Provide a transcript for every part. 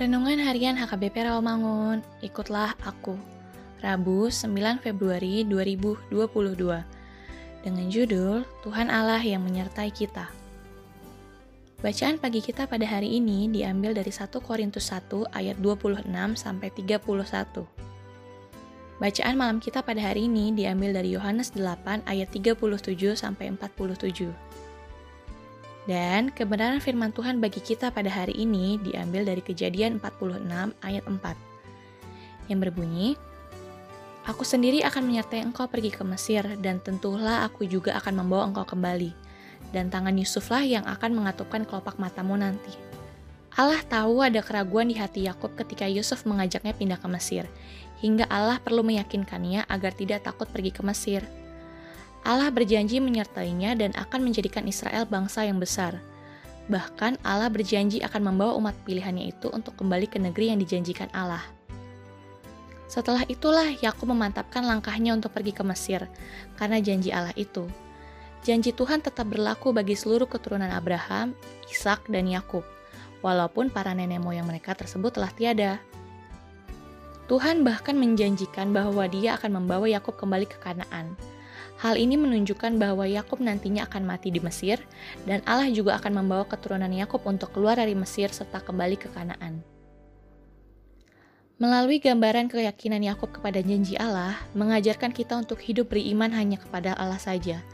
Renungan Harian HKBP Rawamangun, ikutlah aku. Rabu 9 Februari 2022 dengan judul Tuhan Allah yang menyertai kita. Bacaan pagi kita pada hari ini diambil dari 1 Korintus 1 ayat 26 sampai 31. Bacaan malam kita pada hari ini diambil dari Yohanes 8 ayat 37 sampai 47. Dan kebenaran firman Tuhan bagi kita pada hari ini diambil dari kejadian 46 ayat 4 yang berbunyi, Aku sendiri akan menyertai engkau pergi ke Mesir dan tentulah aku juga akan membawa engkau kembali. Dan tangan Yusuflah yang akan mengatupkan kelopak matamu nanti. Allah tahu ada keraguan di hati Yakub ketika Yusuf mengajaknya pindah ke Mesir, hingga Allah perlu meyakinkannya agar tidak takut pergi ke Mesir. Allah berjanji menyertainya dan akan menjadikan Israel bangsa yang besar. Bahkan Allah berjanji akan membawa umat pilihannya itu untuk kembali ke negeri yang dijanjikan Allah. Setelah itulah Yakub memantapkan langkahnya untuk pergi ke Mesir, karena janji Allah itu. Janji Tuhan tetap berlaku bagi seluruh keturunan Abraham, Ishak, dan Yakub, walaupun para nenek moyang mereka tersebut telah tiada. Tuhan bahkan menjanjikan bahwa Dia akan membawa Yakub kembali ke Kanaan. Hal ini menunjukkan bahwa Yakub nantinya akan mati di Mesir, dan Allah juga akan membawa keturunan Yakub untuk keluar dari Mesir serta kembali ke Kanaan. Melalui gambaran keyakinan Yakub kepada janji Allah, mengajarkan kita untuk hidup beriman hanya kepada Allah saja.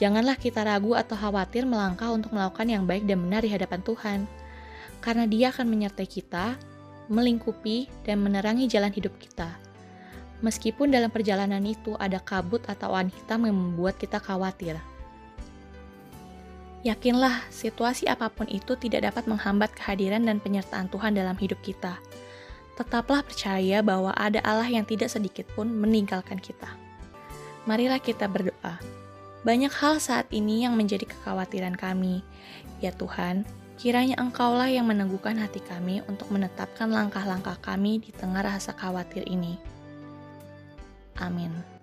Janganlah kita ragu atau khawatir melangkah untuk melakukan yang baik dan benar di hadapan Tuhan, karena Dia akan menyertai kita, melingkupi, dan menerangi jalan hidup kita meskipun dalam perjalanan itu ada kabut atau awan hitam yang membuat kita khawatir. Yakinlah, situasi apa pun itu tidak dapat menghambat kehadiran dan penyertaan Tuhan dalam hidup kita. Tetaplah percaya bahwa ada Allah yang tidak sedikit pun meninggalkan kita. Marilah kita berdoa. Banyak hal saat ini yang menjadi kekhawatiran kami. Ya Tuhan, kiranya Engkaulah yang meneguhkan hati kami untuk menetapkan langkah-langkah kami di tengah rasa khawatir ini. Amin.